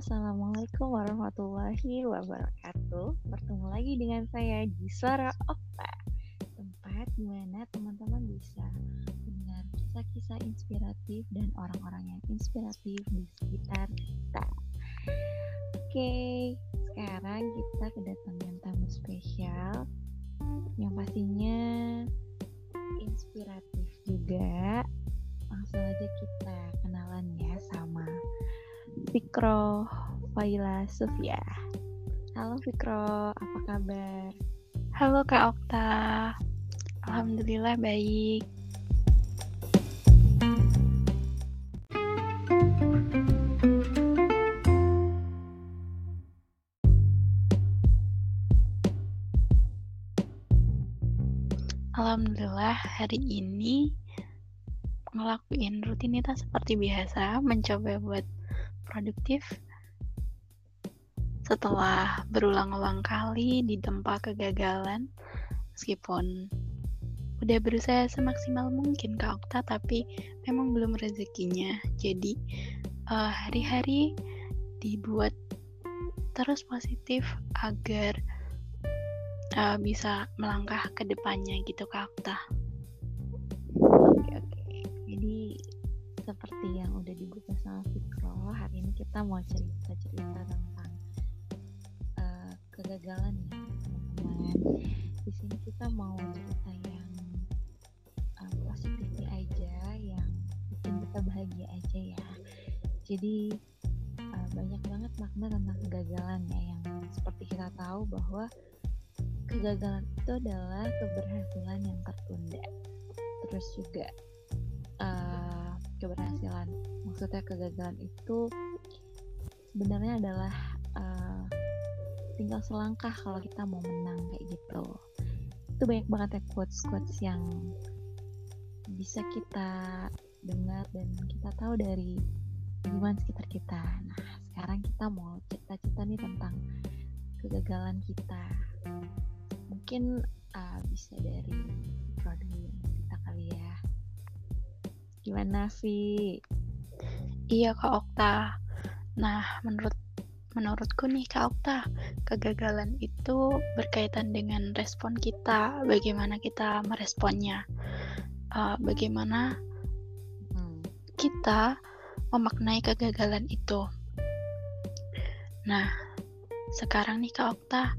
Assalamualaikum warahmatullahi wabarakatuh. Bertemu lagi dengan saya di Suara Okta, tempat di mana teman-teman bisa mendengar kisah-kisah inspiratif dan orang-orang yang inspiratif di sekitar kita. Oke, sekarang kita kedatangan tamu spesial yang pastinya inspiratif juga. Langsung aja kita kenalan ya Fikro Faila Sufia. Halo Fikro, apa kabar? Halo Kak Okta. Alhamdulillah baik. Alhamdulillah hari ini ngelakuin rutinitas seperti biasa, mencoba buat produktif setelah berulang-ulang kali ditempa kegagalan meskipun udah berusaha semaksimal mungkin Kak Okta tapi memang belum rezekinya. Jadi uh, hari-hari dibuat terus positif agar uh, bisa melangkah ke depannya gitu Kak Okta dibuka sama Fikro, hari ini kita mau cerita-cerita tentang uh, kegagalan ya teman-teman. Di sini kita mau cerita yang uh, positifnya aja, yang bikin kita bahagia aja ya. Jadi uh, banyak banget makna tentang kegagalan ya yang seperti kita tahu bahwa kegagalan itu adalah keberhasilan yang tertunda. Terus juga uh, keberhasilan, maksudnya kegagalan itu sebenarnya adalah uh, tinggal selangkah kalau kita mau menang kayak gitu. Itu banyak banget ya quotes-quotes yang bisa kita dengar dan kita tahu dari lingkungan sekitar kita. Nah, sekarang kita mau cerita-cerita nih tentang kegagalan kita mungkin uh, bisa dari produk gimana Vi? Iya Kak Okta. Nah menurut menurutku nih Kak Okta, kegagalan itu berkaitan dengan respon kita, bagaimana kita meresponnya, uh, bagaimana hmm. kita memaknai kegagalan itu. Nah sekarang nih Kak Okta,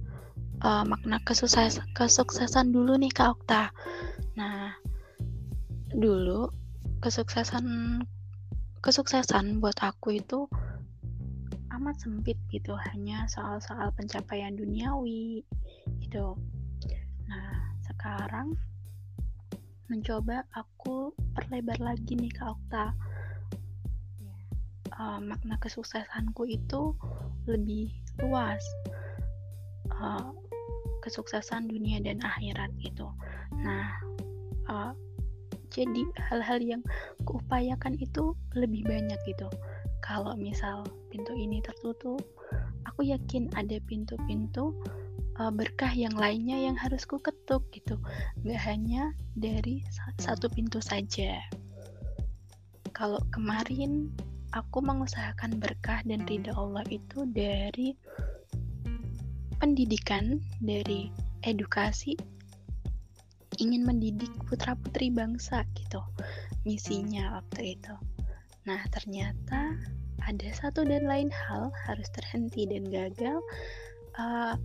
uh, makna kesukses kesuksesan dulu nih Kak Okta. Nah, dulu kesuksesan kesuksesan buat aku itu amat sempit gitu, hanya soal-soal pencapaian duniawi gitu. Nah, sekarang mencoba aku perlebar lagi nih Kak Okta. Uh, makna kesuksesanku itu lebih luas. Uh, kesuksesan dunia dan akhirat gitu. Nah, uh, jadi hal-hal yang kuupayakan itu lebih banyak gitu. Kalau misal pintu ini tertutup, aku yakin ada pintu-pintu uh, berkah yang lainnya yang harus ku ketuk gitu. Gak hanya dari satu pintu saja. Kalau kemarin aku mengusahakan berkah dan ridha Allah itu dari pendidikan dari edukasi ingin mendidik putra-putri bangsa gitu misinya waktu itu. Nah ternyata ada satu dan lain hal harus terhenti dan gagal. Uh,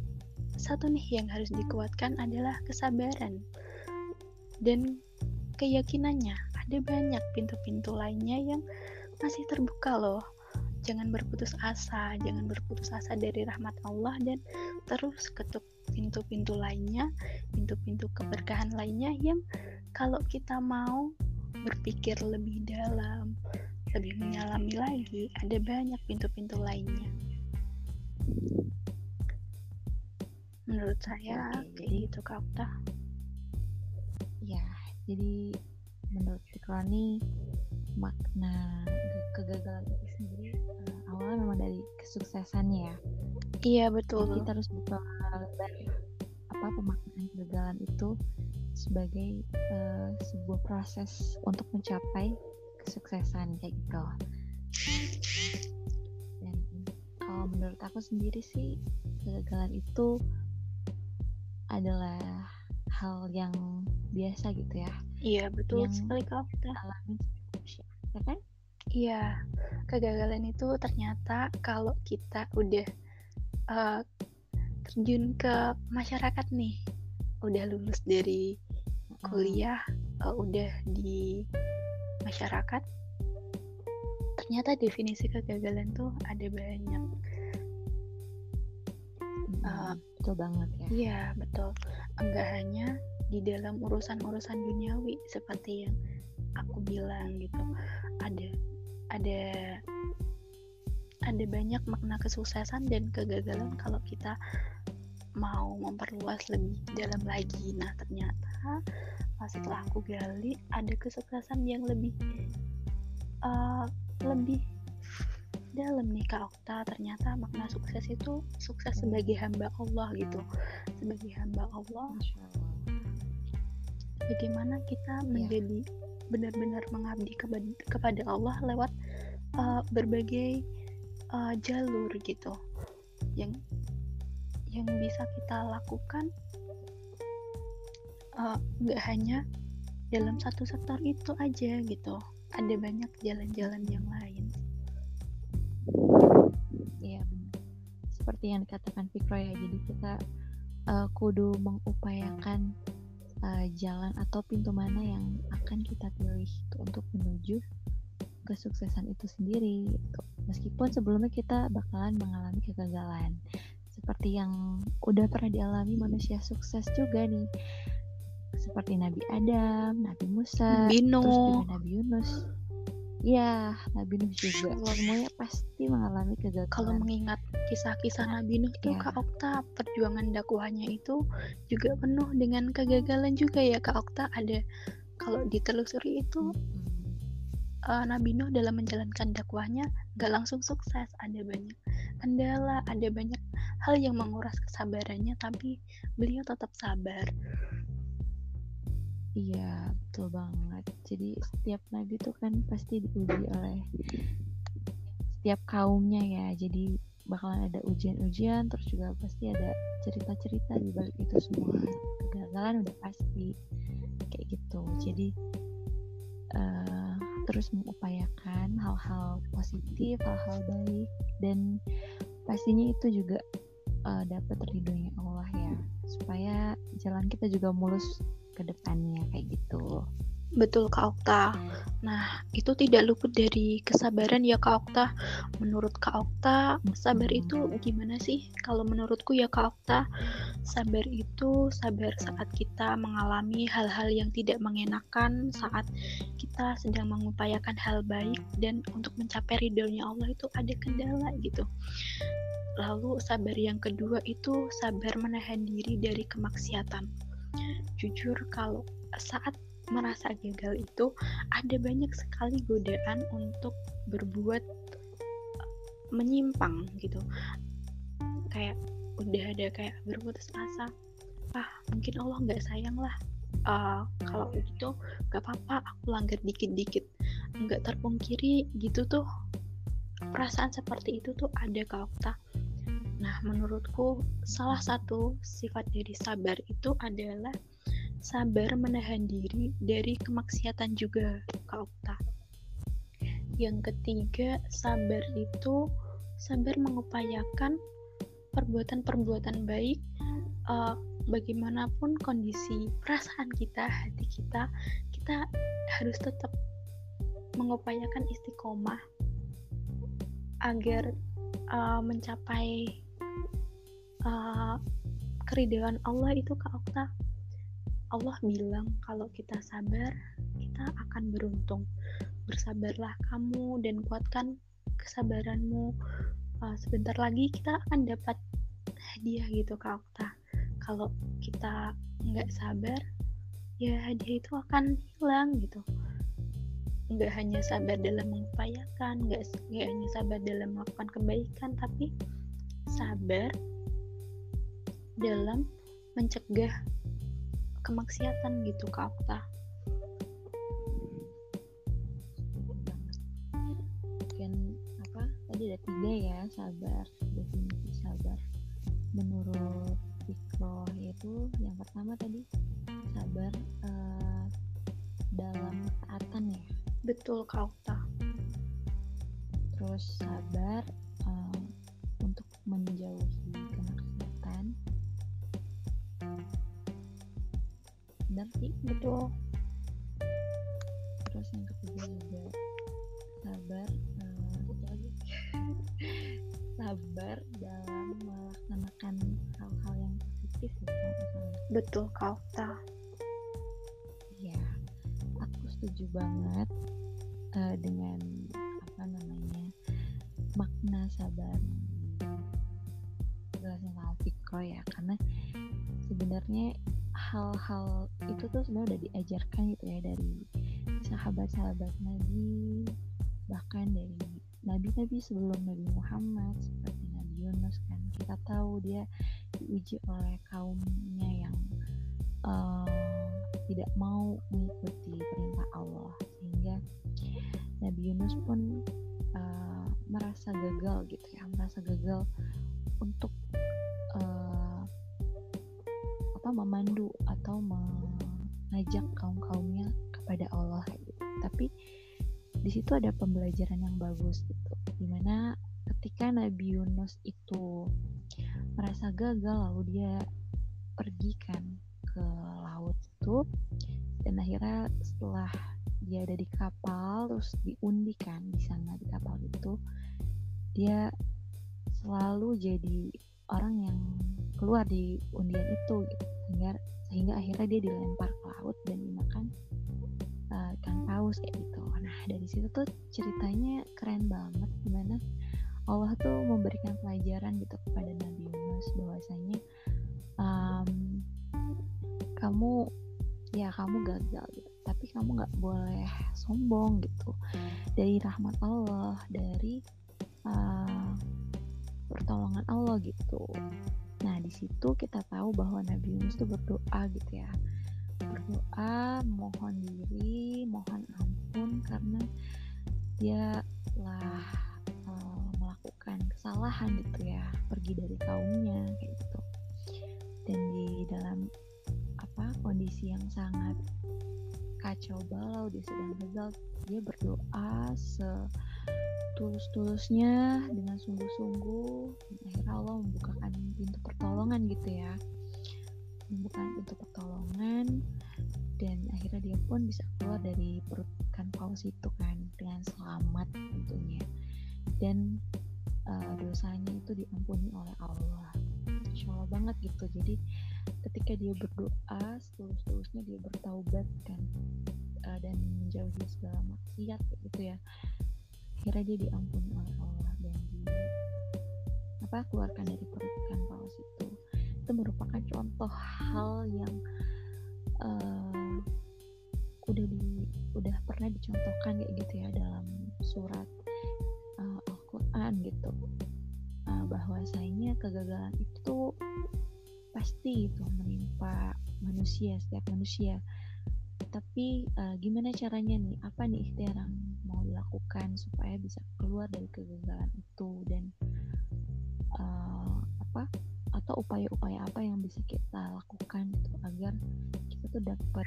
satu nih yang harus dikuatkan adalah kesabaran dan keyakinannya. Ada banyak pintu-pintu lainnya yang masih terbuka loh jangan berputus asa, jangan berputus asa dari rahmat Allah dan terus ketuk pintu-pintu lainnya, pintu-pintu keberkahan lainnya yang kalau kita mau berpikir lebih dalam, lebih menyalami lagi, ada banyak pintu-pintu lainnya. Menurut saya kayak gitu Kak Ya, jadi menurut Fikrani makna kegagalan itu sendiri uh, awalnya memang dari kesuksesannya ya. Iya betul. Jadi kita harus buka lebar apa pemaknaan kegagalan itu sebagai uh, sebuah proses untuk mencapai kesuksesan kayak gitu. Dan kalau menurut aku sendiri sih kegagalan itu adalah hal yang biasa gitu ya. Iya, betul Yang sekali Kak Okta. alami ya kan Iya, kegagalan itu ternyata kalau kita udah uh, terjun ke masyarakat nih, udah lulus dari kuliah, uh, udah di masyarakat, ternyata definisi kegagalan tuh ada banyak. Uh, betul banget ya Iya, betul. Enggak hanya di dalam urusan-urusan duniawi seperti yang aku bilang gitu. Ada ada ada banyak makna kesuksesan dan kegagalan kalau kita mau memperluas lebih dalam lagi. Nah, ternyata setelah aku gali ada kesuksesan yang lebih uh, lebih dalam nih Kak Okta ternyata makna sukses itu sukses sebagai hamba Allah gitu sebagai hamba Allah. bagaimana kita Iya. menjadi benar-benar mengabdi kepada, Allah lewat uh, berbagai uh, jalur gitu. Yang yang bisa kita lakukan uh, nggak hanya dalam satu sektor itu aja gitu. Ada banyak jalan-jalan yang lain. Benar. Seperti yang dikatakan Fikro ya, jadi kita uh, kudu mengupayakan uh, jalan atau pintu mana yang akan kita pilih gitu, untuk menuju kesuksesan itu sendiri. gitu. Meskipun sebelumnya kita bakalan mengalami kegagalan, seperti yang udah pernah dialami manusia sukses juga nih, seperti Nabi Adam, Nabi Musa, Nabi terus juga Nabi Yunus. Ya, Nabi Nuh juga. Semuanya pasti mengalami kegagalan. kalau mengingat kisah-kisah Nabi Nuh tuh Iya. Kak Okta perjuangan dakwahnya itu juga penuh dengan kegagalan juga ya Kak Okta ada kalau ditelusuri itu eh, Nabi Nuh dalam menjalankan dakwahnya gak langsung sukses ada banyak kendala ada banyak hal yang menguras kesabarannya tapi beliau tetap sabar Iya, betul banget. Jadi setiap nabi itu kan pasti diuji oleh setiap kaumnya ya. Jadi bakalan ada ujian-ujian, terus juga pasti ada cerita-cerita di balik itu semua. Kegagalan udah pasti kayak gitu. Jadi eh, terus mengupayakan hal-hal positif, hal-hal baik, dan pastinya itu juga eh, dapat ridhonya Allah ya, supaya jalan kita juga mulus ke depannya kayak gitu. betul Kak Okta Nah, itu tidak luput dari kesabaran ya Kak Okta. Menurut Kak Okta, sabar Mm-mm. itu gimana sih? Kalau menurutku ya Kak Okta, sabar itu sabar saat kita mengalami hal-hal yang tidak mengenakan, saat kita sedang mengupayakan hal baik dan untuk mencapai ridhonya Allah itu ada kendala gitu. Lalu sabar yang kedua itu sabar menahan diri dari kemaksiatan. Jujur kalau saat merasa gagal itu ada banyak sekali godaan untuk berbuat eh, menyimpang gitu. Kayak udah ada kayak berputus asa ah mungkin Allah nggak sayang lah. Eh, kalau gitu nggak apa-apa aku langgar dikit-dikit. Nggak terpungkiri gitu tuh perasaan seperti itu tuh ada Kak. Okta nah menurutku salah satu sifat dari sabar itu adalah sabar menahan diri dari kemaksiatan juga Kak Okta. Yang ketiga, sabar itu sabar mengupayakan perbuatan-perbuatan baik eh, bagaimanapun kondisi perasaan kita, hati kita, kita harus tetap mengupayakan istiqomah agar eh, mencapai eh, keridhaan Allah itu Kak Okta Allah bilang kalau kita sabar, kita akan beruntung. Bersabarlah kamu dan kuatkan kesabaranmu. Uh, sebentar lagi kita akan dapat hadiah gitu Kak Okta. Kalau kita nggak sabar, ya hadiah itu akan hilang gitu. Nggak hanya sabar dalam mengupayakan, nggak hanya sabar dalam melakukan kebaikan, tapi sabar dalam mencegah kemaksiatan gitu Kak Okta. Dan apa? Tadi ada tiga ya sabar definisi sabar. Menurut Fikro yaitu yang pertama tadi sabar uh, dalam ketaatan ya. Betul Kauta terus sabar uh, untuk menjauhi benar sih. Betul. Terus yang ketiga juga sabar sabar dalam melaksanakan hal-hal yang positif ya betul Kauta ya aku setuju banget uh, dengan apa namanya makna sabar. Sama Fikro ya karena sebenarnya hal-hal itu tuh sebenarnya udah diajarkan gitu ya dari sahabat-sahabat Nabi bahkan dari nabi-nabi sebelum Nabi Muhammad seperti Nabi Yunus kan. Kita tahu dia diuji oleh kaumnya yang uh, tidak mau mengikuti perintah Allah. Sehingga Nabi Yunus pun uh, merasa gagal gitu ya merasa gagal untuk atau mengajak kaum kaumnya kepada Allah gitu. tapi di situ ada pembelajaran yang bagus gitu di mana ketika Nabi Yunus itu merasa gagal lalu dia pergi kan ke laut itu dan akhirnya setelah dia ada di kapal terus diundikan di sana di kapal itu dia selalu jadi orang yang keluar di undian itu gitu sehingga akhirnya dia dilempar ke laut dan dimakan uh, ikan paus kayak gitu. Nah dari situ tuh ceritanya keren banget gimana Allah tuh memberikan pelajaran gitu kepada Nabi Yunus bahwasanya um, kamu ya kamu gagal gitu tapi kamu nggak boleh sombong gitu. Dari rahmat Allah dari uh, pertolongan Allah gitu nah di situ kita tahu bahwa Nabi Yunus tuh berdoa gitu ya. Berdoa mohon diri mohon ampun karena dia telah uh, melakukan kesalahan gitu ya pergi dari kaumnya kayak gitu. Dan di dalam apa kondisi yang sangat kacau balau dia sedang gagal dia berdoa setulus-tulusnya dengan sungguh-sungguh akhirnya Allah membukakan pintu pertolongan gitu ya. Membuka pintu pertolongan dan akhirnya dia pun bisa keluar dari perut ikan paus itu kan dengan selamat tentunya. Dan uh, dosanya itu diampuni oleh Allah. Insya Allah banget gitu. Jadi ketika dia berdoa setulus-tulusnya dia bertaubat kan dan menjauhi segala maksiat gitu ya akhirnya dia diampuni oleh Allah dan di apa keluarkan dari perut ikan paus itu itu merupakan contoh hal yang uh, udah di udah pernah dicontohkan kayak gitu ya dalam surat uh, Al-Quran gitu. Uh, bahwasanya kegagalan itu pasti itu menimpa manusia setiap manusia. Tapi uh, gimana caranya nih? Apa nih ikhtiar yang mau dilakukan supaya bisa keluar dari kegagalan itu dan uh, apa atau upaya-upaya apa yang bisa kita lakukan gitu agar kita tuh dapat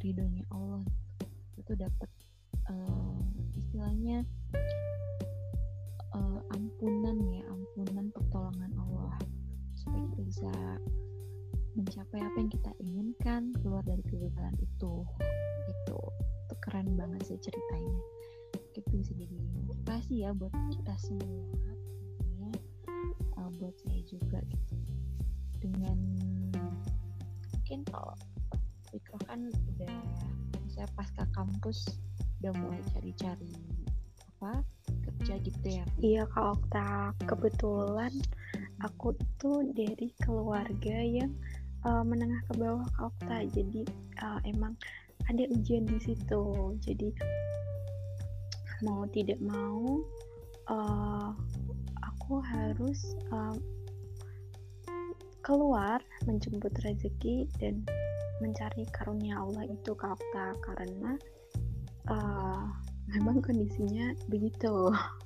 ridhonya Allah kita tuh dapat uh, istilahnya uh, ampunan ya ampunan pertolongan Allah. Supaya kita bisa mencapai apa yang kita inginkan keluar dari kegagalan itu. Itu itu keren banget sih ceritanya itu bisa jadi motivasi ya buat kita semua uh, buat saya juga gitu. Dengan mungkin kalau Fikro kan udah saya pasca kampus udah mulai cari-cari apa kerja gitu ya? Iya Kak Okta kebetulan aku itu dari keluarga yang uh, menengah ke bawah Kak Okta jadi uh, emang ada ujian di situ. Jadi mau tidak mau uh, aku harus uh, keluar menjemput rezeki dan mencari karunia Allah itu kakak karena uh, memang kondisinya begitu.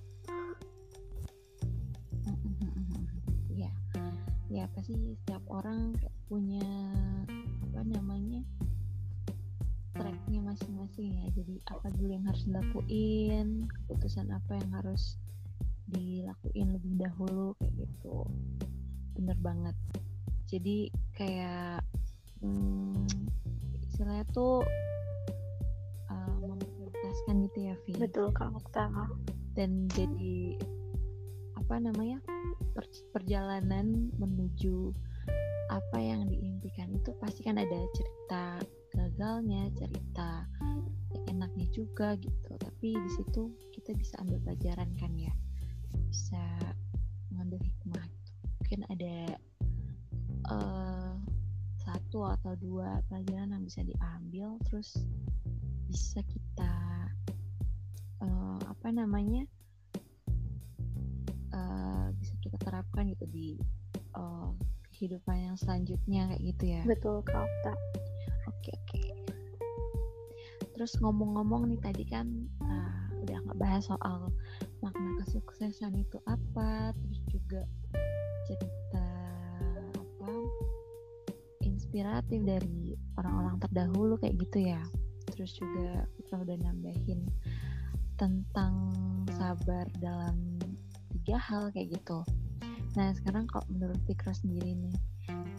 Ya ya pasti setiap orang punya apa namanya tracknya masing-masing ya. Jadi apa dulu yang harus dilakuin keputusan apa yang harus dilakuin lebih dahulu kayak gitu. Bener banget. Jadi kayak hmm, istilahnya tuh uh, memprioritaskan gitu ya Vi betul kak Okta dan jadi apa namanya per perjalanan menuju apa yang diimpikan itu pasti kan ada cerita gagalnya cerita enaknya juga gitu. Tapi di situ kita bisa ambil pelajaran kan ya. Bisa mengambil hikmah gitu. mungkin ada uh, satu atau dua pelajaran yang bisa diambil terus bisa kita uh, apa namanya uh, bisa kita terapkan gitu di uh, kehidupan yang selanjutnya kayak gitu ya. Betul kak oke oke terus ngomong-ngomong nih tadi kan uh, udah bahas soal makna kesuksesan itu apa terus juga cerita apa inspiratif dari orang-orang terdahulu kayak gitu ya. Terus juga kita udah nambahin tentang sabar dalam tiga hal kayak gitu. Nah sekarang kalau menurut Fikra sendiri nih,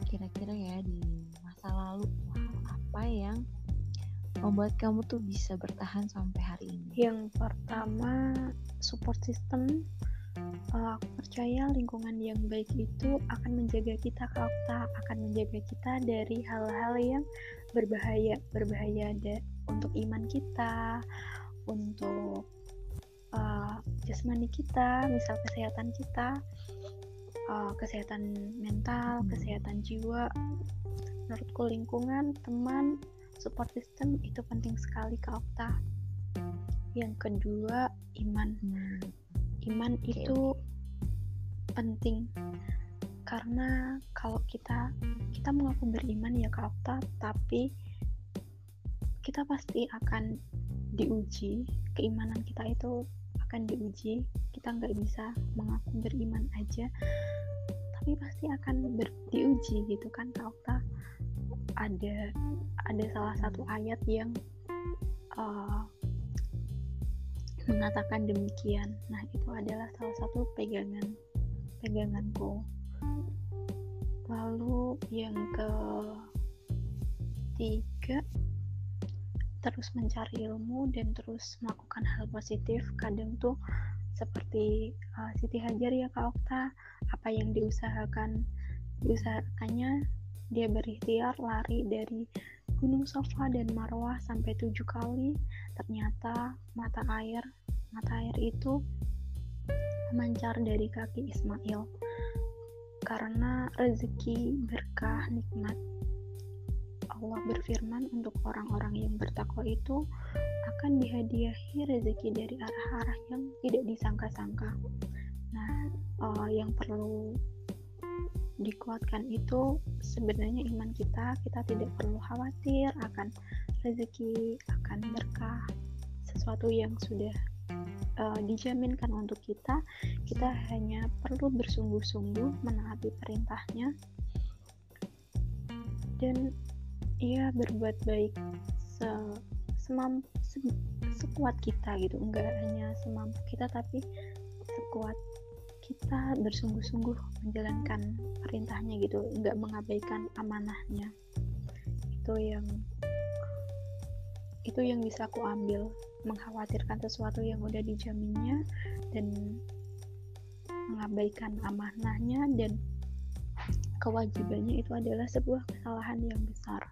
kira-kira ya di masa lalu apa yang membuat kamu tuh bisa bertahan sampai hari ini? Yang pertama support system. Uh, aku percaya lingkungan yang baik itu akan menjaga kita Okta, akan menjaga kita dari hal-hal yang berbahaya, berbahaya ada untuk iman kita, untuk uh, jasmani kita, misal kesehatan kita uh, kesehatan mental, hmm. kesehatan jiwa. Menurutku lingkungan, teman, support system itu penting sekali ke Okta. Yang kedua, iman. Hmm. Iman okay. itu penting karena kalau kita kita mengaku beriman ya ke Okta, tapi kita pasti akan diuji keimanan kita itu akan diuji kita nggak bisa mengaku beriman aja tapi pasti akan ber, diuji gitu kan Kak Okta ada ada salah satu ayat yang uh, mengatakan demikian. Nah itu adalah salah satu pegangan peganganku. Lalu yang ke tiga terus mencari ilmu dan terus melakukan hal positif. Kadang tuh seperti uh, Siti Hajar ya Kak Okta apa yang diusahakan diusahakannya dia berikhtiar lari dari Gunung Sofa dan Marwah sampai tujuh kali ternyata mata air mata air itu memancar dari kaki Ismail karena rezeki berkah nikmat Allah berfirman untuk orang-orang yang bertakwa itu akan dihadiahi rezeki dari arah-arah yang tidak disangka-sangka. Nah, uh, yang perlu dikuatkan itu sebenarnya iman kita. Kita tidak perlu khawatir akan rezeki, akan berkah, sesuatu yang sudah uh, dijaminkan untuk kita. Kita hanya perlu bersungguh-sungguh menaati perintahnya dan ia berbuat baik se semampu se sekuat kita gitu enggak hanya semampu kita tapi sekuat kita bersungguh-sungguh menjalankan perintahnya gitu enggak mengabaikan amanahnya itu yang itu yang bisa aku ambil mengkhawatirkan sesuatu yang udah dijaminnya dan mengabaikan amanahnya dan kewajibannya itu adalah sebuah kesalahan yang besar.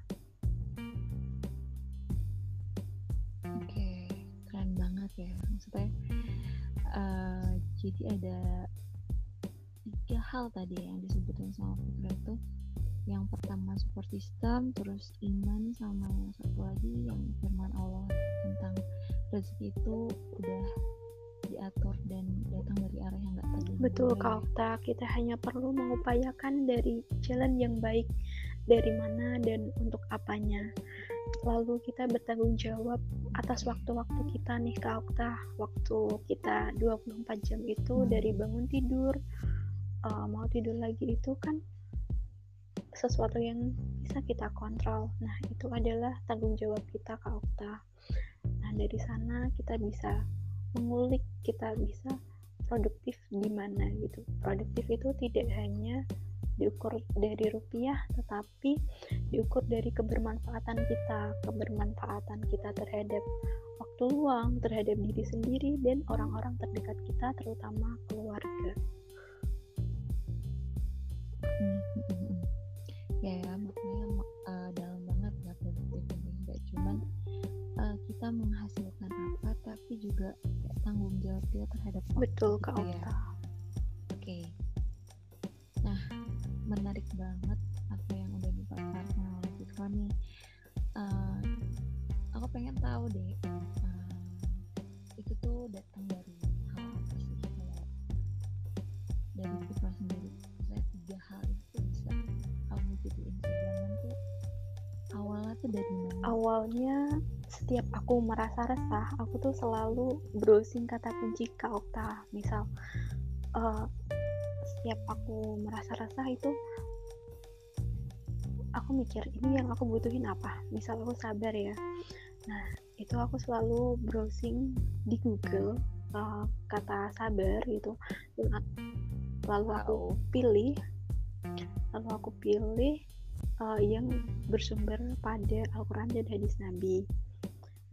ya maksudnya uh, jadi ada tiga hal tadi yang disebutkan sama Fitra itu yang pertama support system terus iman sama yang satu lagi yang firman Allah tentang rezeki itu udah diatur dan datang dari arah yang gak tadi. Betul Kak kita hanya perlu mengupayakan dari jalan yang baik dari mana dan untuk apanya. Lalu kita bertanggung jawab atas waktu-waktu kita nih Kak Okta. Waktu kita 24 jam itu hmm. dari bangun tidur uh, mau tidur lagi itu kan sesuatu yang bisa kita kontrol. Nah, itu adalah tanggung jawab kita Kak Okta. Nah, dari sana kita bisa mengulik, kita bisa produktif di mana gitu. Produktif itu tidak hanya diukur dari rupiah tetapi diukur dari kebermanfaatan kita kebermanfaatan kita terhadap waktu luang terhadap diri sendiri dan orang-orang terdekat kita terutama keluarga ya ya makanya uh, dalam banget nggak produktif ini. Nggak cuman uh, kita menghasilkan apa tapi juga tanggung jawab kita terhadap betul kak ya. oke. Okay menarik banget apa yang udah dipaparkan oleh Fitro nih. Uh, aku pengen tahu deh uh, itu tuh datang dari hal apa sih dari tuh dari mana? Awalnya setiap aku merasa resah aku tuh selalu browsing kata kunci Kak Okta. Misal uh, setiap aku merasa resah itu aku mikir ini yang aku butuhin apa? Misal aku sabar ya. Nah itu aku selalu browsing di Google uh, kata sabar gitu. Lalu aku pilih lalu aku pilih uh, yang bersumber pada Al-Quran dan hadis Nabi.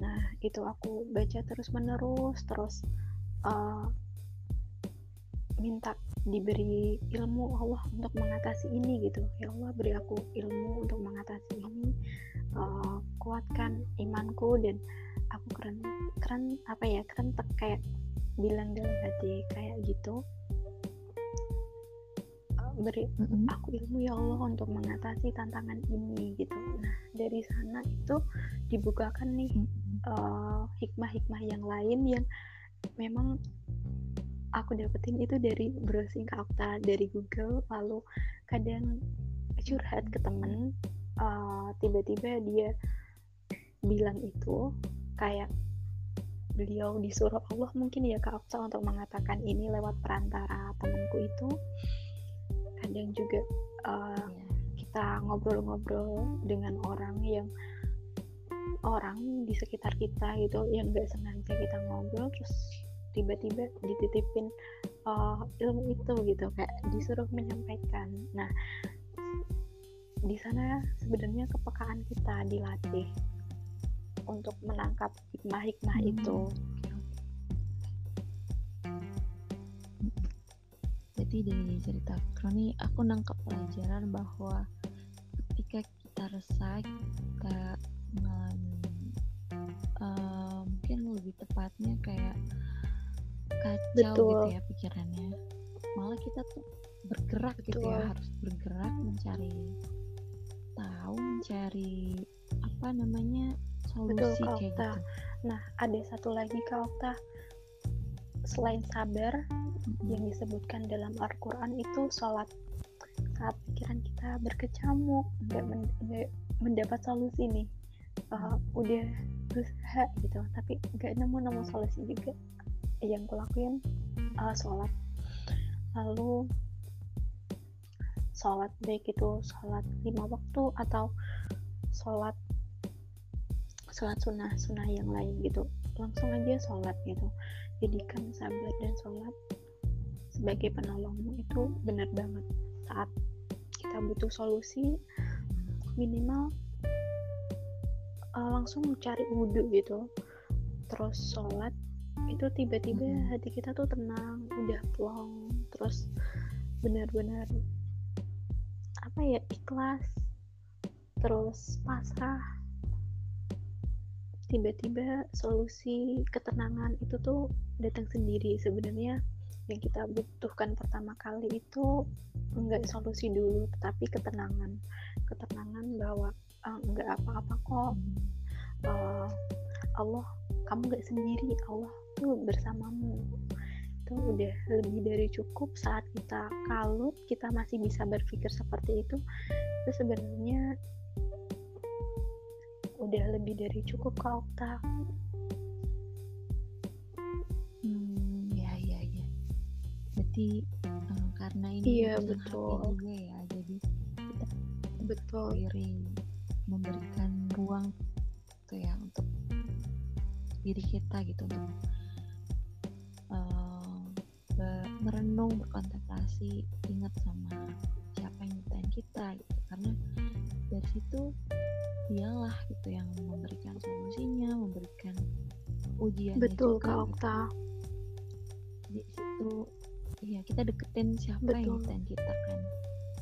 Nah itu aku baca terus menerus terus uh, minta diberi ilmu Allah untuk mengatasi ini gitu. Ya Allah beri aku ilmu untuk mengatasi ini. Uh, kuatkan imanku dan aku keren keren apa ya keren kayak bilang dalam hati kayak gitu beri mm-hmm. aku ilmu ya Allah untuk mengatasi tantangan ini gitu nah dari sana itu dibukakan nih mm-hmm. uh, hikmah-hikmah yang lain yang memang aku dapetin itu dari browsing ke Okta dari Google lalu kadang curhat ke temen uh, tiba-tiba dia bilang itu kayak beliau disuruh Allah mungkin ya Kak Okta untuk mengatakan ini lewat perantara temanku itu kadang juga uh, kita ngobrol-ngobrol dengan orang yang orang di sekitar kita gitu yang gak sengaja kita ngobrol terus tiba-tiba dititipin uh, ilmu itu gitu kayak disuruh menyampaikan. Nah di sana sebenarnya kepekaan kita dilatih untuk menangkap hikmah-hikmah hmm. itu jadi dari cerita. Kroni aku nangkep pelajaran bahwa ketika kita resah kita mengalami uh, mungkin lebih tepatnya kayak kacau Betul. gitu ya pikirannya. Malah kita tuh bergerak Betul. gitu ya harus bergerak mencari tahu mencari apa namanya solusi Betul, kayak gitu. Nah ada satu lagi Kak selain sabar yang disebutkan dalam Al-Quran itu sholat. Saat pikiran kita berkecamuk nggak men- mendapat solusi nih. Uh, udah berusaha gitu tapi nggak nemu nemu solusi juga yang kulakuin uh, sholat. Lalu sholat baik itu sholat lima waktu atau sholat sholat sunnah sunnah yang lain gitu. Langsung aja sholat gitu jadikan sabar dan sholat sebagai penolongmu itu benar banget. Saat kita butuh solusi minimal uh, langsung cari wudhu gitu. Terus sholat itu tiba-tiba hati kita tuh tenang udah plong. Terus benar-benar apa ya ikhlas. Terus pasrah. Tiba-tiba solusi ketenangan itu tuh datang sendiri. Sebenarnya yang kita butuhkan pertama kali itu enggak solusi dulu tetapi ketenangan. Ketenangan bahwa ah, enggak apa-apa kok. Uh, Allah kamu nggak sendiri. Allah tuh bersamamu. Itu udah lebih dari cukup saat kita kalut kita masih bisa berpikir seperti itu itu sebenarnya udah lebih dari cukup kak. Okta berarti um, karena ini iya betul. juga ya jadi kita betul. diri memberikan ruang gitu ya untuk diri kita gitu untuk uh, merenung berkontemplasi ingat sama siapa yang nyiptain kita gitu. Karena dari situ dialah gitu yang memberikan solusinya memberikan ujian betul kak Okta. Gitu. di situ iya kita deketin siapa betul. yang kita kan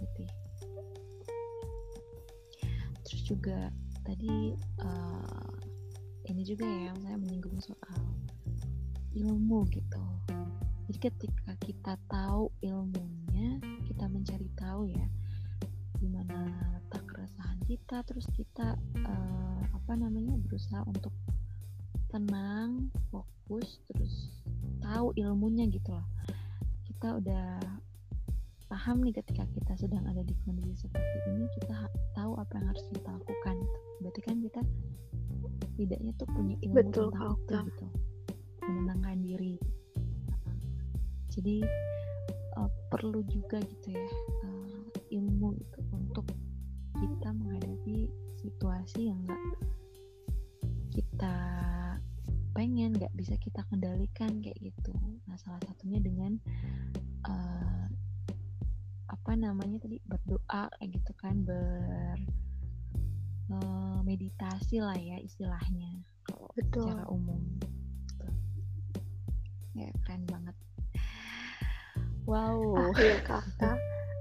gitu ya. terus juga tadi uh, ini juga ya saya menyinggung soal ilmu gitu jadi ketika kita tahu ilmunya kita mencari tahu ya gimana letak keresahan kita terus kita uh, apa namanya berusaha untuk tenang fokus terus tahu ilmunya gitu loh kita udah paham nih ketika kita sedang ada di kondisi seperti ini kita tahu apa yang harus kita lakukan. Berarti kan kita setidaknya tuh punya ilmu Betul, tentang itu gitu. Menenangkan diri. Jadi uh, perlu juga gitu ya uh, ilmu itu untuk kita menghadapi situasi yang nggak bisa kita kendalikan kayak gitu nah salah satunya dengan uh, apa namanya tadi berdoa kayak gitu kan ber uh, meditasi lah ya istilahnya kalau Betul. secara umum gitu. ya keren banget wow ya kak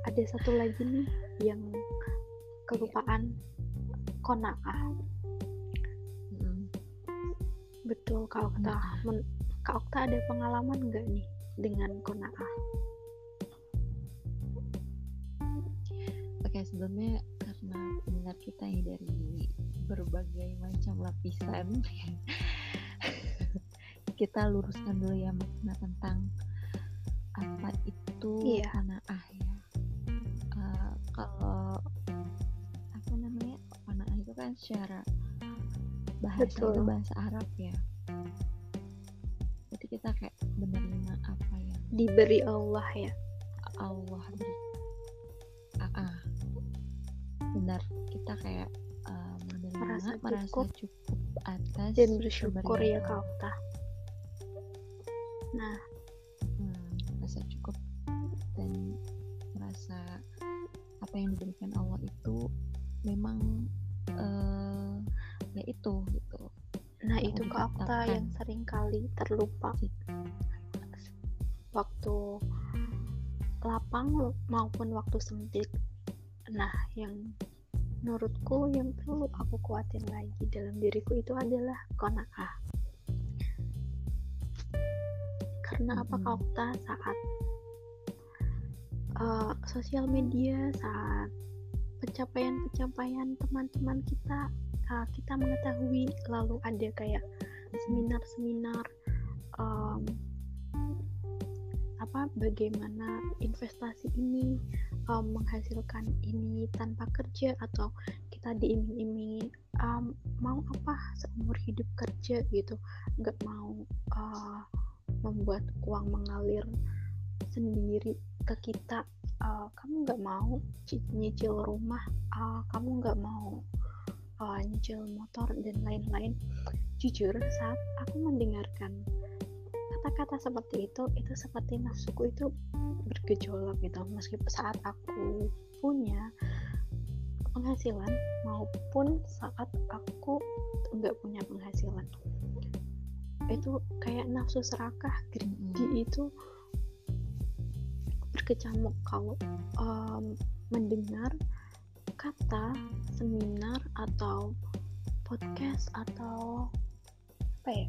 ada satu lagi nih yang kelupaan konaah. Betul kak Okta. Men- kak Okta ada pengalaman nggak nih dengan konaah Oke sebelumnya karena pendengar kita ini dari berbagai macam lapisan kita luruskan dulu ya makna tentang apa itu Iya. qanaah ya. Uh, kalau apa namanya qanaah itu kan secara bahasa Betul. itu bahasa Arab ya jadi kita kayak menerima apa yang diberi Allah ya Allah beri ah, ah. benar kita kayak uh, menerima Merasa merasa cukup cukup, atas dan bersyukur ya. Okta nah hmm, merasa cukup dan merasa apa yang diberikan Allah itu memang itu gitu. Nah yang itu ditetapkan. yang sering kali terlupa. Waktu lapang maupun waktu sempit. Nah yang menurutku yang perlu aku kuatin lagi dalam diriku itu adalah kona'ah. Karena apa Okta? Saat uh, sosial media saat pencapaian-pencapaian teman-teman kita uh, kita mengetahui lalu ada kayak seminar-seminar um, apa bagaimana investasi ini um, menghasilkan ini tanpa kerja atau kita diiming-imingi um, mau apa seumur hidup kerja gitu. Nggak mau uh, membuat uang mengalir sendiri ke kita. Uh, kamu nggak mau ci- nyicil rumah. Uh, kamu nggak mau uh, nyicil motor dan lain-lain. Jujur saat aku mendengarkan kata-kata seperti itu itu seperti nafsuku itu bergejolak gitu. Meskipun saat aku punya penghasilan maupun saat aku nggak punya penghasilan. Itu kayak nafsu serakah greedy itu berkecamuk. Kalau um, mendengar kata seminar atau podcast atau apa ya?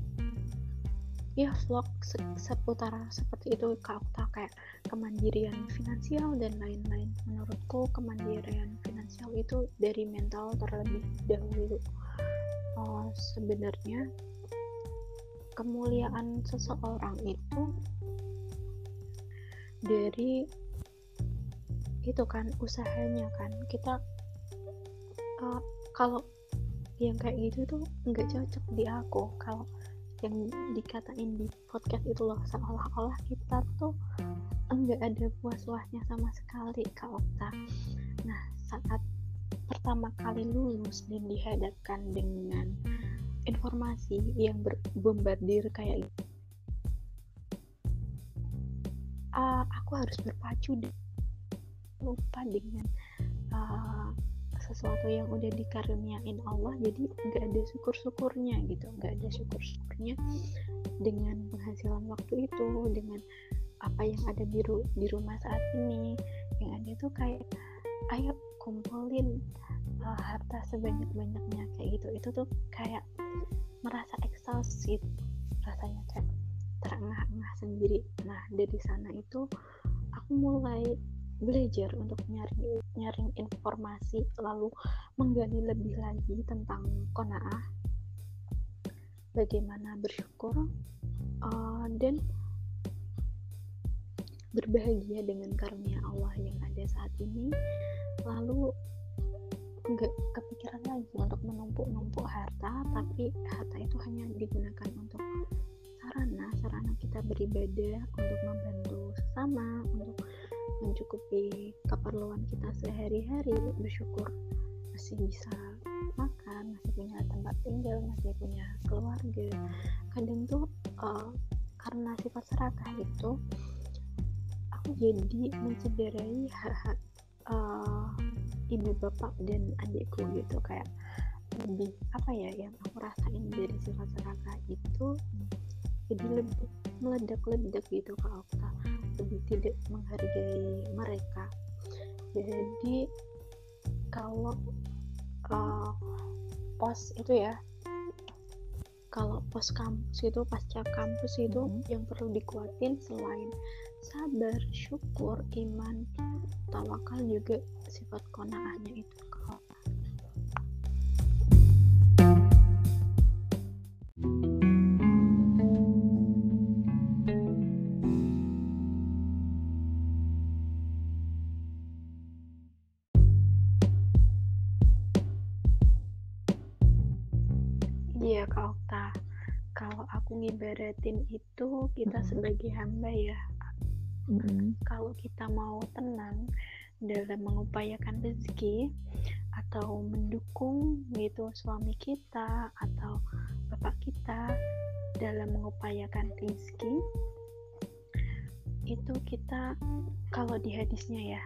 Ya vlog se- seputar seperti itu Kak Okta kayak kemandirian finansial dan lain-lain. Menurutku kemandirian finansial itu dari mental terlebih dahulu. Oh, sebenarnya kemuliaan seseorang itu dari itu kan usahanya kan. Kita uh, kalau yang kayak gitu tuh nggak cocok di aku. Kalau yang dikatain di podcast itu loh seolah-olah kita tuh enggak ada puas-puasnya sama sekali Kak Okta nah saat pertama kali lulus dan dihadapkan dengan informasi yang berbombardir kayak uh, aku harus berpacu lupa dengan uh, sesuatu yang udah dikaruniain Allah jadi nggak ada syukur-syukurnya gitu. Nggak ada syukur-syukurnya dengan penghasilan waktu itu dengan apa yang ada di, ru di rumah saat ini. Yang ada tuh kayak ayo kumpulin uh, harta sebanyak-banyaknya kayak gitu. Itu tuh kayak merasa ekstasi rasanya kayak terengah-engah sendiri. Nah dari sana itu aku mulai belajar untuk nyari nyaring informasi lalu menggali lebih lagi tentang konaah bagaimana bersyukur uh, dan berbahagia dengan karunia Allah yang ada saat ini. Lalu nggak kepikiran lagi untuk menumpuk-numpuk harta tapi harta itu hanya digunakan untuk sarana sarana kita beribadah untuk membantu sesama untuk mencukupi keperluan kita sehari-hari bersyukur. Masih bisa makan masih punya tempat tinggal masih punya keluarga. Kadang tuh uh, karena sifat serakah itu aku jadi mencederai hak-hak uh, ibu bapak dan adikku gitu. Kayak lebih apa ya yang aku rasain dari sifat serakah itu jadi lebih meledak-ledak gitu kalau kita lebih tidak menghargai mereka jadi kalau uh, pos itu ya kalau pos kampus itu pasca kampus itu mm -hmm. yang perlu dikuatin selain sabar syukur iman tawakal juga sifat konaahnya itu ngibaratin itu kita mm -hmm. sebagai hamba ya mm -hmm. kalau kita mau tenang dalam mengupayakan rezeki atau mendukung gitu suami kita atau bapak kita dalam mengupayakan rezeki itu kita kalau di hadisnya ya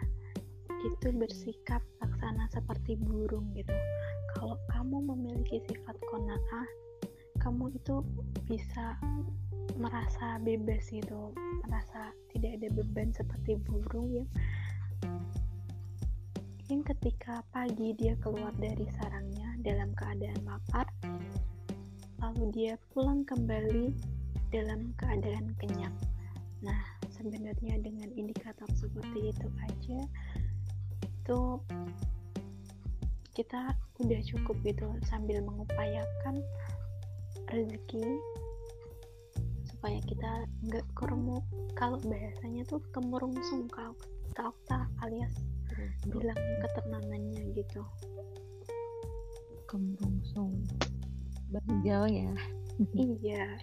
itu bersikap laksana seperti burung gitu kalau kamu memiliki sifat kona'ah kamu itu bisa merasa bebas gitu merasa tidak ada beban seperti burung yang yang ketika pagi dia keluar dari sarangnya dalam keadaan lapar lalu dia pulang kembali dalam keadaan kenyang. Nah sebenarnya dengan indikator seperti itu aja itu kita udah cukup gitu sambil mengupayakan rezeki. Supaya kita nggak keremuk kalau bahasanya tuh kemurungsung kalau tak alias hmm. bilang ketenangannya gitu. Kemurungsung bahasa ya? Iya.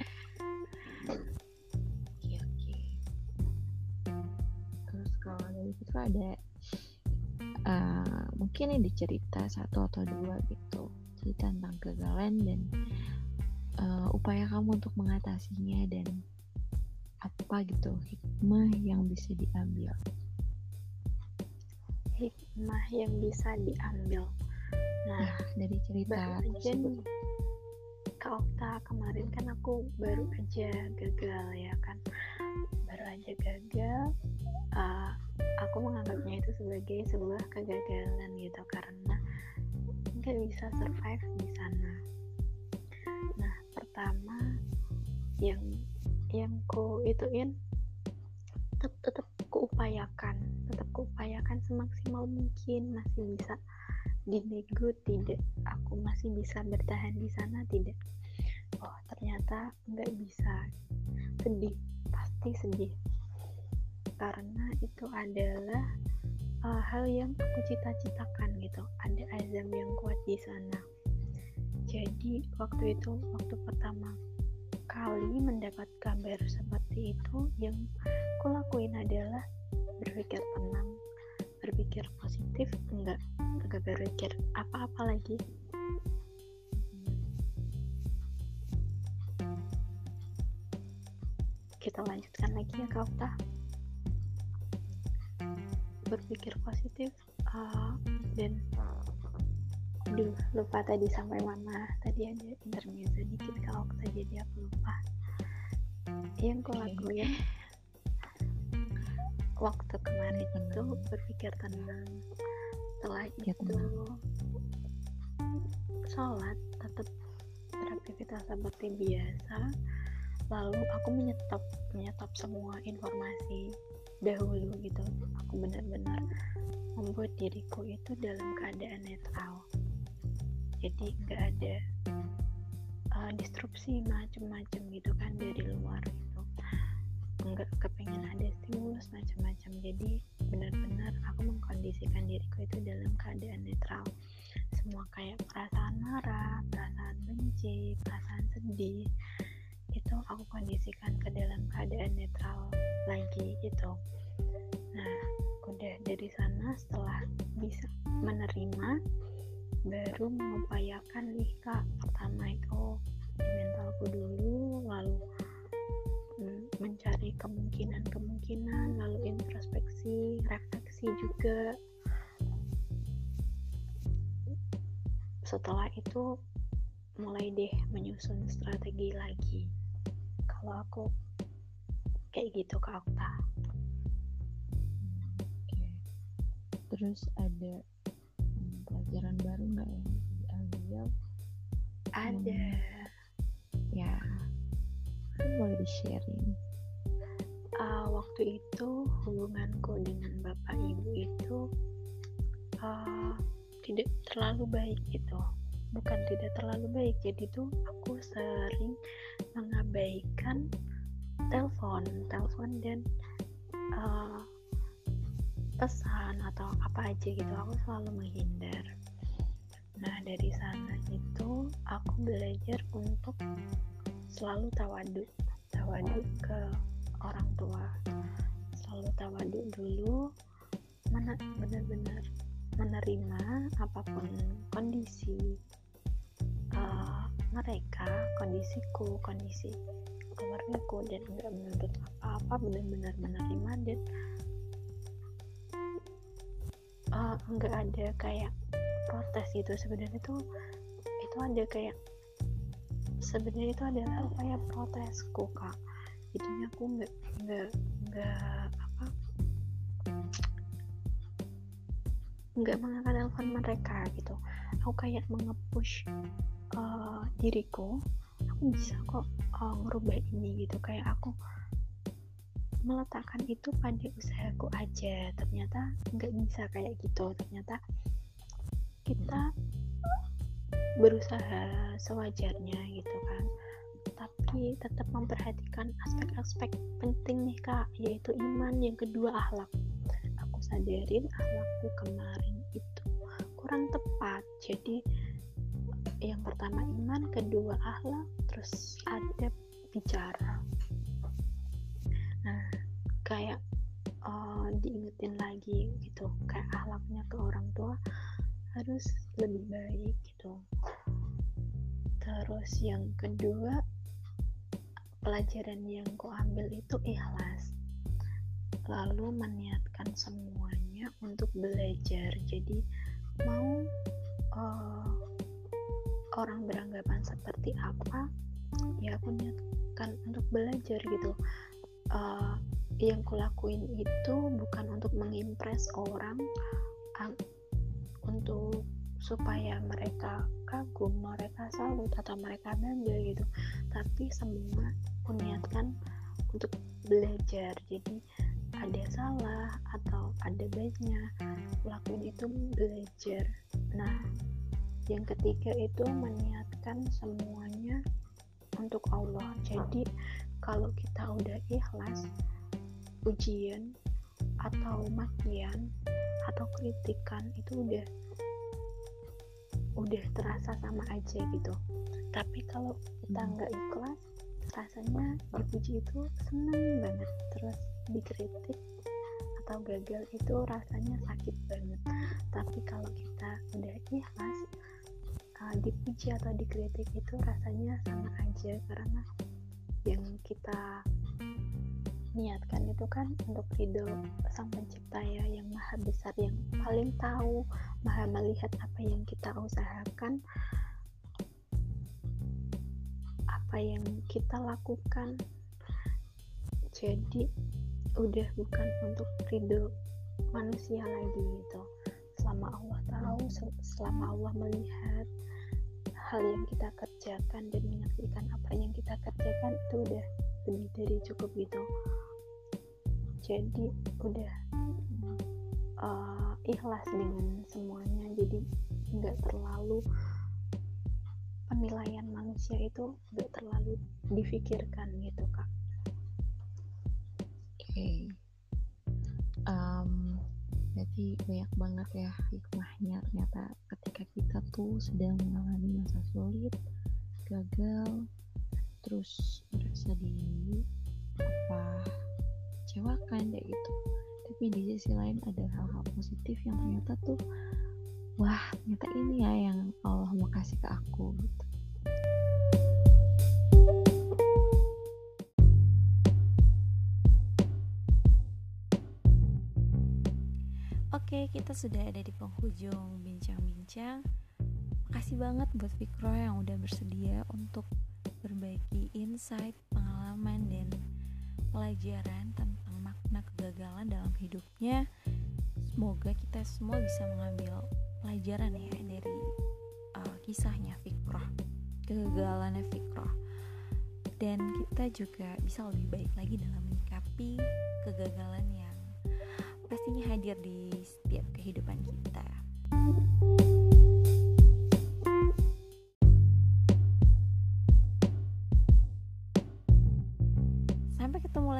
Oke oke. Terus kalau dari situ ada uh, mungkin ini dicerita satu atau dua gitu. Cerita tentang kegagalan dan uh, upaya kamu untuk mengatasinya dan apa gitu hikmah yang bisa diambil? Hikmah yang bisa diambil. Nah ya, dari cerita aja nih. Kak Okta kemarin kan aku baru aja gagal ya kan? Baru aja gagal uh, aku menganggapnya itu sebagai sebuah kegagalan gitu karena nggak bisa survive di sana pertama yang yang ku ituin tetap tetap kuupayakan tetap kuupayakan semaksimal mungkin. Masih bisa dinego tidak. Aku masih bisa bertahan di sana tidak. Oh ternyata nggak bisa. Sedih pasti sedih. Karena itu adalah uh, hal yang aku cita-citakan gitu. Ada azam yang kuat di sana jadi waktu itu waktu pertama kali mendapat kabar seperti itu yang kulakuin adalah berpikir tenang berpikir positif enggak enggak berpikir apa-apa lagi. Kita lanjutkan lagi ya Kak Okta. Berpikir positif uh, dan Duh, lupa tadi sampai mana. Tadi ada intermezzo dikit kalau Okta jadi aku lupa. Yang aku lakuin waktu kemarin itu berpikir tenang. Setelah Ya, itu sholat tetap beraktivitas seperti biasa. Lalu aku menyetop menyetop semua informasi dahulu gitu. Aku benar-benar membuat diriku itu dalam keadaan netral jadi nggak ada uh, disrupsi macem-macem gitu kan dari luar itu nggak kepengen ada stimulus macam-macam jadi benar-benar aku mengkondisikan diriku itu dalam keadaan netral. Semua kayak perasaan marah perasaan benci perasaan sedih itu aku kondisikan ke dalam keadaan netral lagi gitu. Nah udah dari sana setelah bisa menerima baru mengupayakan nih kak pertama itu di mentalku dulu lalu mm, mencari kemungkinan-kemungkinan lalu introspeksi refleksi juga. Setelah itu mulai deh menyusun strategi lagi. Kalau aku kayak gitu kak Okta. Terus ada hmm, pelajaran baru nggak yang diambil? ada. Ya, kan boleh di sharing. uh, waktu itu hubunganku dengan bapak ibu itu uh, tidak terlalu baik gitu. Bukan tidak terlalu baik jadi tuh aku sering mengabaikan telepon telepon dan uh, pesan atau apa aja gitu aku selalu menghindar. Nah dari sana itu aku belajar untuk selalu tawadu tawadu ke orang tua. Selalu tawadu dulu mana benar-benar menerima apa pun kondisi uh, mereka kondisiku kondisi keluargaku dan nggak menuntut apa-apa benar-benar menerima dan uh, ada kayak protes gitu. Sebenarnya tuh itu ada kayak sebenarnya itu adalah upaya protesku kak. Jadinya aku nggak nggak nggak apa nggak mengangkat telepon mereka gitu. Aku kayak mengepush uh, diriku. Aku bisa kok uh, ngerubah ini gitu. Kayak aku meletakkan itu pada usahaku aja. Ternyata nggak bisa kayak gitu. Ternyata kita berusaha sewajarnya gitu kan. Tapi tetap memperhatikan aspek-aspek penting nih kak yaitu iman yang kedua akhlak aku sadarin akhlakku kemarin itu kurang tepat. Jadi yang pertama iman kedua akhlak terus adab bicara. Nah kayak uh, diingetin lagi gitu kayak akhlaknya ke orang tua harus lebih baik gitu. Terus yang kedua pelajaran yang ku ambil itu ikhlas. Lalu meniatkan semuanya untuk belajar. Jadi mau uh, orang beranggapan seperti apa ya aku niatkan untuk belajar gitu. Uh, yang kulakuin itu bukan untuk mengimpress orang untuk supaya mereka kagum, mereka salut atau mereka bangga gitu. Tapi semua kuniatkan untuk belajar. Jadi ada salah atau ada baiknya, lakuin itu belajar. Nah, yang ketiga itu meniatkan semuanya untuk Allah. Jadi kalau kita udah ikhlas, ujian atau makian atau kritikan itu udah udah terasa sama aja gitu. Tapi kalau kita nggak ikhlas rasanya dipuji itu seneng banget. Terus dikritik atau gagal itu rasanya sakit banget. Tapi kalau kita udah ikhlas uh, dipuji atau dikritik itu rasanya sama aja. Karena yang kita niatkan itu kan untuk ridho sang pencipta ya yang maha besar yang paling tahu maha melihat apa yang kita usahakan apa yang kita lakukan. Jadi udah bukan untuk ridho manusia lagi gitu. Selama Allah tahu selama Allah melihat hal yang kita kerjakan dan menyaksikan apa yang kita kerjakan itu udah lebih dari cukup gitu jadi udah uh, ikhlas dengan semuanya. Jadi nggak terlalu penilaian manusia itu nggak terlalu difikirkan gitu kak. Oke. Okay. um, berarti banyak banget ya hikmahnya. Ternyata ketika kita tuh sedang mengalami masa sulit gagal terus merasa di apa mengecewakan kayak gitu tapi di sisi lain ada hal-hal positif yang ternyata tuh wah ternyata ini ya yang Allah mau kasih ke aku gitu Oke, kita sudah ada di penghujung bincang-bincang. Makasih banget buat Fikro yang udah bersedia untuk berbagi insight, pengalaman, dan pelajaran tentang makna kegagalan dalam hidupnya semoga kita semua bisa mengambil pelajaran ya dari uh, kisahnya Fikroh kegagalannya Fikroh dan kita juga bisa lebih baik lagi dalam menyikapi kegagalan yang pastinya hadir di setiap kehidupan kita.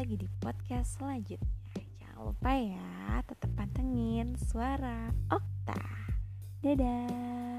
Lagi di podcast selanjutnya. Jangan lupa ya, tetap pantengin suara Okta. Dadah.